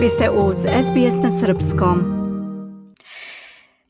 Vi ste uz SBS na Srpskom.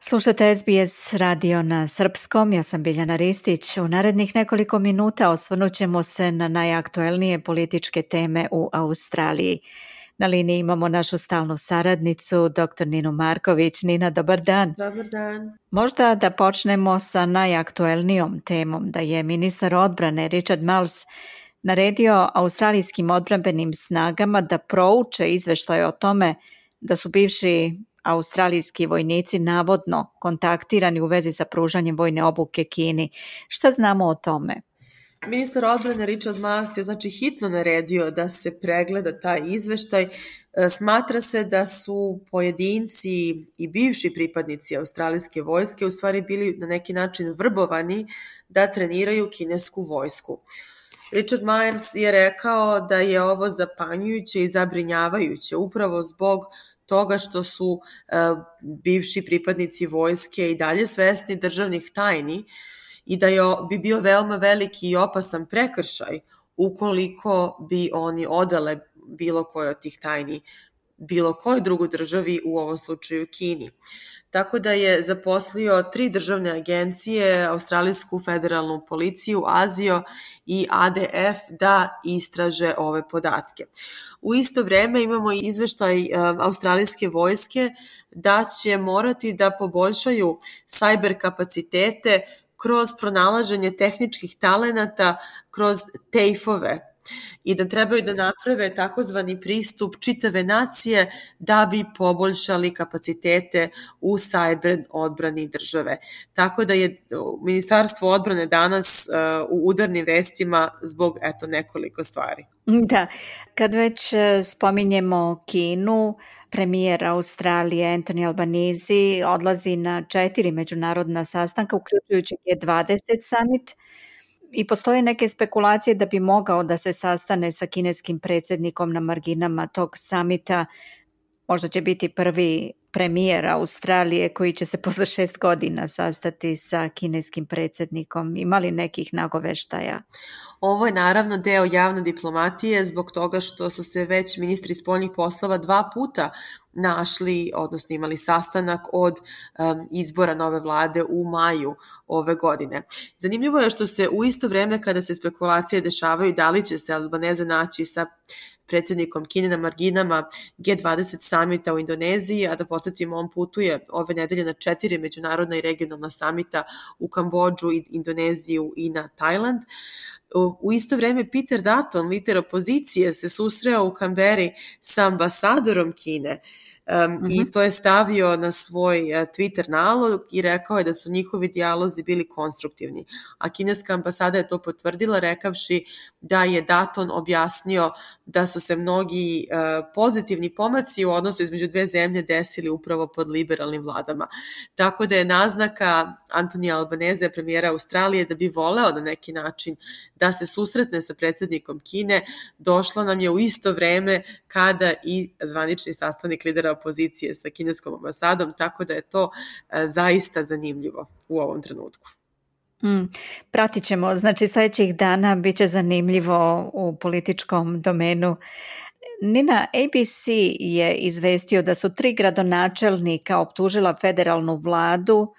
Slušate SBS radio na Srpskom, ja sam Biljana Ristić. U narednih nekoliko minuta osvrnut ćemo se na najaktuelnije političke teme u Australiji. Na liniji imamo našu stalnu saradnicu, dr. Ninu Marković. Nina, dobar dan. Dobar dan. Možda da počnemo sa najaktuelnijom temom, da je ministar odbrane Richard Miles naredio australijskim odbrambenim snagama da prouče izveštaje o tome da su bivši australijski vojnici navodno kontaktirani u vezi sa pružanjem vojne obuke Kini. Šta znamo o tome? Ministar odbrane Richard Mars je znači hitno naredio da se pregleda taj izveštaj. E, smatra se da su pojedinci i bivši pripadnici australijske vojske u stvari bili na neki način vrbovani da treniraju kinesku vojsku. Richard Myers je rekao da je ovo zapanjujuće i zabrinjavajuće upravo zbog toga što su uh, bivši pripadnici vojske i dalje svesni državnih tajni i da je, bi bio veoma veliki i opasan prekršaj ukoliko bi oni odale bilo koje od tih tajni bilo kojoj drugoj državi, u ovom slučaju Kini. Tako da je zaposlio tri državne agencije, Australijsku federalnu policiju, Azio i ADF da istraže ove podatke. U isto vreme imamo i izveštaj e, Australijske vojske da će morati da poboljšaju sajber kapacitete kroz pronalaženje tehničkih talenata, kroz tejfove i da trebaju da naprave takozvani pristup čitave nacije da bi poboljšali kapacitete u sajber odbrani države. Tako da je Ministarstvo odbrane danas uh, u udarnim vestima zbog eto nekoliko stvari. Da, kad već uh, spominjemo Kinu, premijer Australije Anthony Albanese odlazi na četiri međunarodna sastanka, uključujući G20 summit, i postoje neke spekulacije da bi mogao da se sastane sa kineskim predsednikom na marginama tog samita. Možda će biti prvi premijer Australije koji će se posle šest godina sastati sa kineskim predsednikom. Ima li nekih nagoveštaja? Ovo je naravno deo javne diplomatije zbog toga što su se već ministri spoljnih poslova dva puta našli, odnosno imali sastanak od um, izbora nove vlade u maju ove godine. Zanimljivo je što se u isto vreme kada se spekulacije dešavaju da li će se Albaneze naći sa predsednikom Kine na marginama G20 samita u Indoneziji, a da podsjetimo, on putuje ove nedelje na četiri međunarodna i regionalna samita u Kambođu, Indoneziju i na Tajland. U isto vreme Peter Dutton, liter opozicije, se susreo u Kamberi sa ambasadorom Kine Um, mm -hmm. I to je stavio na svoj uh, Twitter nalog i rekao je da su njihovi dijalozi bili konstruktivni. A kineska ambasada je to potvrdila rekavši da je Daton objasnio da su se mnogi uh, pozitivni pomaci u odnosu između dve zemlje desili upravo pod liberalnim vladama. Tako da je naznaka Antonija Albaneze, premijera Australije, da bi voleo na neki način da se susretne sa predsednikom Kine, došla nam je u isto vreme kada i zvanični sastavnik lidera opozicije sa kineskom ambasadom, tako da je to e, zaista zanimljivo u ovom trenutku. Mm, pratit ćemo, znači sledećih dana bit će zanimljivo u političkom domenu. Nina, ABC je izvestio da su tri gradonačelnika optužila federalnu vladu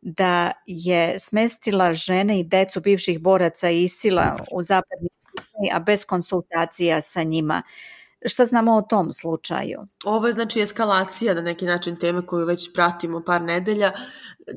da je smestila žene i decu bivših boraca Isila u zapadni a bez konsultacija sa njima. Šta znamo o tom slučaju? Ovo je znači eskalacija na neki način teme koju već pratimo par nedelja.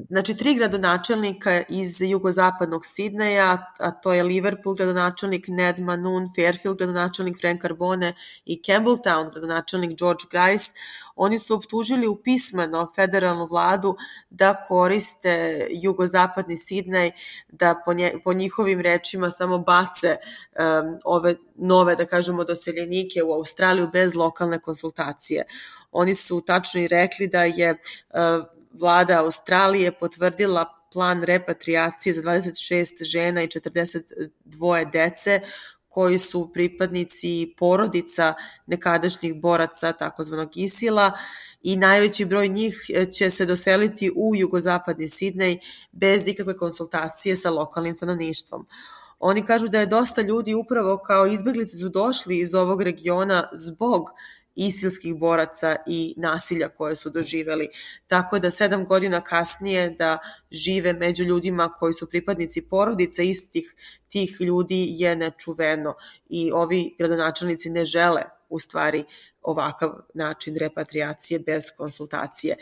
Znači, tri gradonačelnika iz jugozapadnog Sidneja, a to je Liverpool gradonačelnik Ned Manun, Fairfield gradonačelnik Frank Carbone i Campbelltown gradonačelnik George Grice, oni su optužili u pismeno federalnu vladu da koriste jugozapadni Sidnej, da po, nje, po njihovim rečima samo bace um, ove nove, da kažemo, doseljenike u Australiju bez lokalne konsultacije. Oni su tačno i rekli da je uh, vlada Australije potvrdila plan repatriacije za 26 žena i 42 dece koji su pripadnici porodica nekadašnjih boraca takozvanog Isila i najveći broj njih će se doseliti u jugozapadni Sidnej bez ikakve konsultacije sa lokalnim stanovništvom. Oni kažu da je dosta ljudi upravo kao izbeglice su došli iz ovog regiona zbog isilskih boraca i nasilja koje su doživeli. Tako da sedam godina kasnije da žive među ljudima koji su pripadnici porodica istih tih ljudi je nečuveno i ovi gradonačelnici ne žele u stvari ovakav način repatriacije bez konsultacije.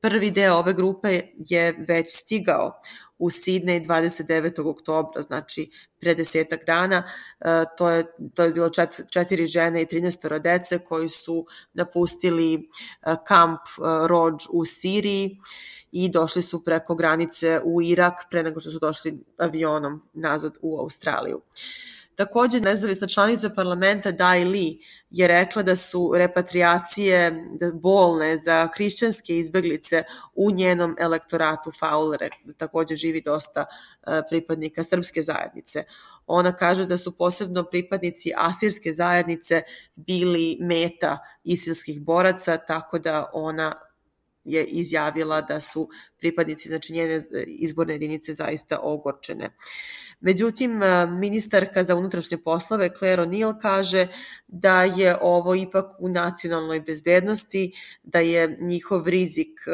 Prvi deo ove grupe je već stigao u Sidney 29. oktobra, znači pre desetak dana. E, to, je, to je bilo čet, četiri žene i 13 dece koji su napustili e, kamp e, Rođ u Siriji i došli su preko granice u Irak pre nego što su došli avionom nazad u Australiju. Uh, Takođe, nezavisna članica parlamenta Dai Li je rekla da su repatriacije bolne za hrišćanske izbeglice u njenom elektoratu Fowler, da takođe živi dosta e, pripadnika srpske zajednice. Ona kaže da su posebno pripadnici asirske zajednice bili meta isilskih boraca, tako da ona je izjavila da su pripadnici znači njene izborne jedinice zaista ogorčene. Međutim, e, ministarka za unutrašnje poslove Claire O'Neill kaže da je ovo ipak u nacionalnoj bezbednosti, da je njihov rizik e,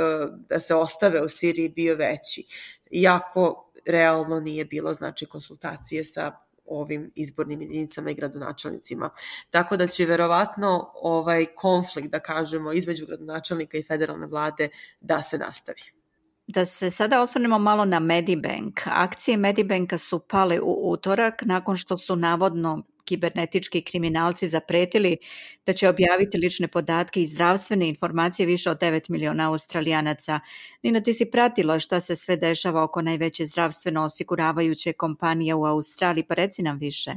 da se ostave u Siriji bio veći. Iako realno nije bilo znači konsultacije sa ovim izbornim jedinicama i gradonačelnicima. Tako da će verovatno ovaj konflikt, da kažemo, između gradonačelnika i federalne vlade da se nastavi. Da se sada osvrnemo malo na Medibank. Akcije Medibanka su pale u utorak nakon što su navodno kibernetički kriminalci zapretili da će objaviti lične podatke i zdravstvene informacije više od 9 miliona australijanaca. Nina, ti si pratila šta se sve dešava oko najveće zdravstveno osiguravajuće kompanije u Australiji, pa reci nam više.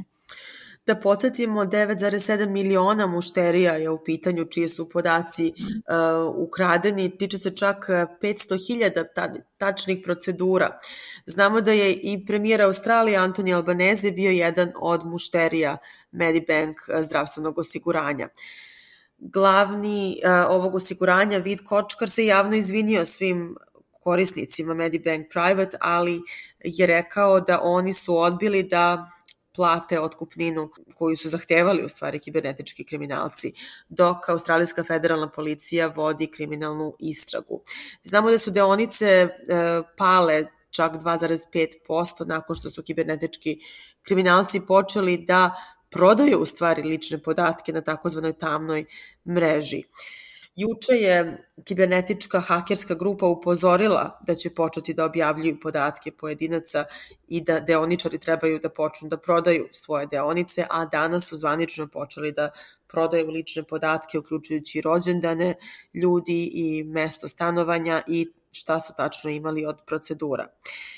Da podsjetimo, 9,7 miliona mušterija je u pitanju čije su podaci uh, ukradeni, tiče se čak 500.000 ta, tačnih procedura. Znamo da je i premijer Australije Antoni Albanese bio jedan od mušterija Medibank uh, zdravstvenog osiguranja. Glavni uh, ovog osiguranja, Vid Kočkar, se javno izvinio svim korisnicima Medibank Private, ali je rekao da oni su odbili da plate otkupninu koju su zahtevali u stvari kibernetički kriminalci, dok Australijska federalna policija vodi kriminalnu istragu. Znamo da su deonice e, pale čak 2,5% nakon što su kibernetički kriminalci počeli da prodaju u stvari lične podatke na takozvanoj tamnoj mreži. Juče je kibernetička hakerska grupa upozorila da će početi da objavljuju podatke pojedinaca i da deoničari trebaju da počnu da prodaju svoje deonice, a danas su zvanično počeli da prodaju lične podatke, uključujući rođendane ljudi i mesto stanovanja i šta su tačno imali od procedura.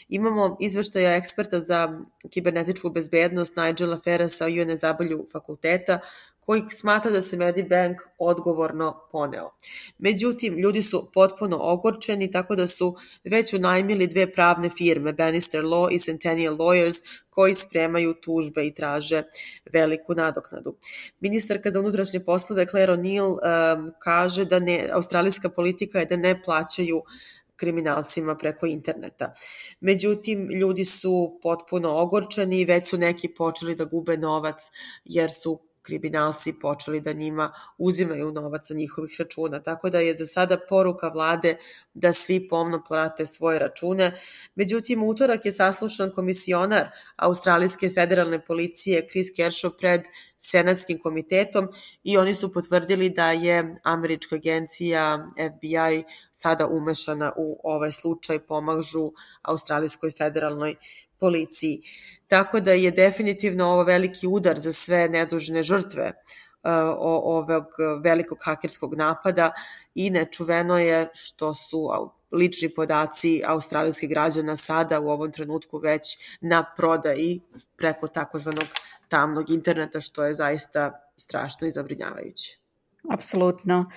Imamo izveštaja eksperta za kibernetičku bezbednost Nigela Ferresa UNE Zabalju fakulteta koji smatra da se Medibank odgovorno poneo. Međutim, ljudi su potpuno ogorčeni, tako da su već unajmili dve pravne firme, Bannister Law i Centennial Lawyers, koji spremaju tužbe i traže veliku nadoknadu. Ministarka za unutrašnje poslove Claire O'Neill kaže da ne, australijska politika je da ne plaćaju kriminalcima preko interneta. Međutim, ljudi su potpuno ogorčeni i već su neki počeli da gube novac jer su kriminalci počeli da njima uzimaju novac sa njihovih računa. Tako da je za sada poruka vlade da svi pomno plate svoje račune. Međutim, utorak je saslušan komisionar Australijske federalne policije Chris Kershaw pred Senatskim komitetom i oni su potvrdili da je američka agencija FBI sada umešana u ovaj slučaj, pomažu Australijskoj federalnoj policiji. Tako da je definitivno ovo veliki udar za sve nedužne žrtve uh, ovog velikog hakerskog napada i nečuveno je što su lični podaci australijskih građana sada u ovom trenutku već na prodaji preko takozvanog tamnog interneta, što je zaista strašno i zabrinjavajuće. Apsolutno.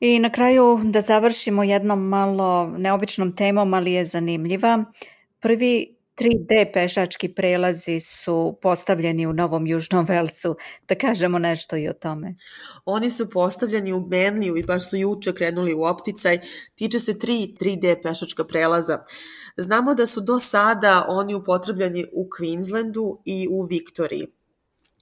I na kraju da završimo jednom malo neobičnom temom, ali je zanimljiva. Prvi 3D pešački prelazi su postavljeni u Novom Južnom Velsu, da kažemo nešto i o tome. Oni su postavljeni u Benliju i baš su juče krenuli u opticaj, tiče se tri 3D pešačka prelaza. Znamo da su do sada oni upotrebljeni u Queenslandu i u Viktoriji.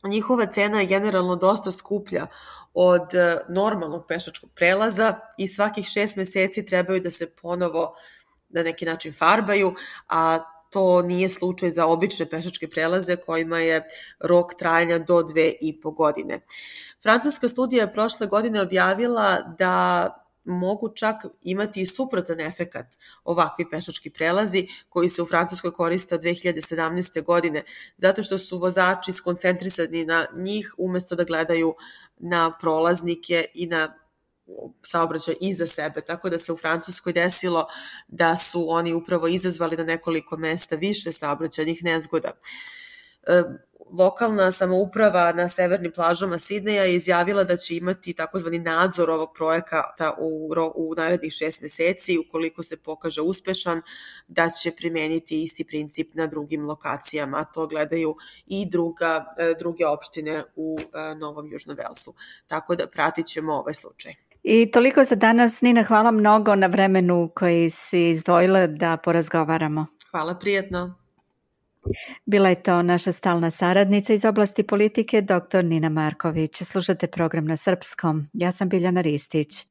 njihova cena je generalno dosta skuplja od e, normalnog pešačkog prelaza i svakih šest meseci trebaju da se ponovo na neki način farbaju, a to nije slučaj za obične pešačke prelaze kojima je rok trajanja do dve i po godine. Francuska studija je prošle godine objavila da mogu čak imati i suprotan efekat ovakvi pešački prelazi koji se u Francuskoj koriste od 2017. godine, zato što su vozači skoncentrisani na njih umesto da gledaju na prolaznike i na saobraćaj iza sebe, tako da se u Francuskoj desilo da su oni upravo izazvali na nekoliko mesta više saobraćajnih nezgoda. E, lokalna samouprava na severnim plažama Sidneja je izjavila da će imati takozvani nadzor ovog projekata u, u narednih šest meseci ukoliko se pokaže uspešan da će primeniti isti princip na drugim lokacijama, a to gledaju i druga, e, druge opštine u e, Novom Južnom Velsu. Tako da pratit ćemo ovaj slučaj. I toliko za danas. Nina, hvala mnogo na vremenu koji si izdvojila da porazgovaramo. Hvala, prijetno. Bila je to naša stalna saradnica iz oblasti politike, dr. Nina Marković. Slušate program na srpskom. Ja sam Biljana Ristić.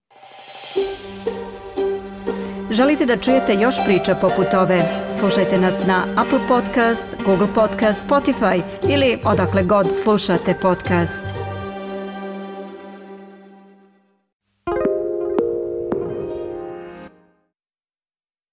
Želite da čujete još priča poput ove? Slušajte nas na Apple Podcast, Google Podcast, Spotify ili odakle god slušate podcast.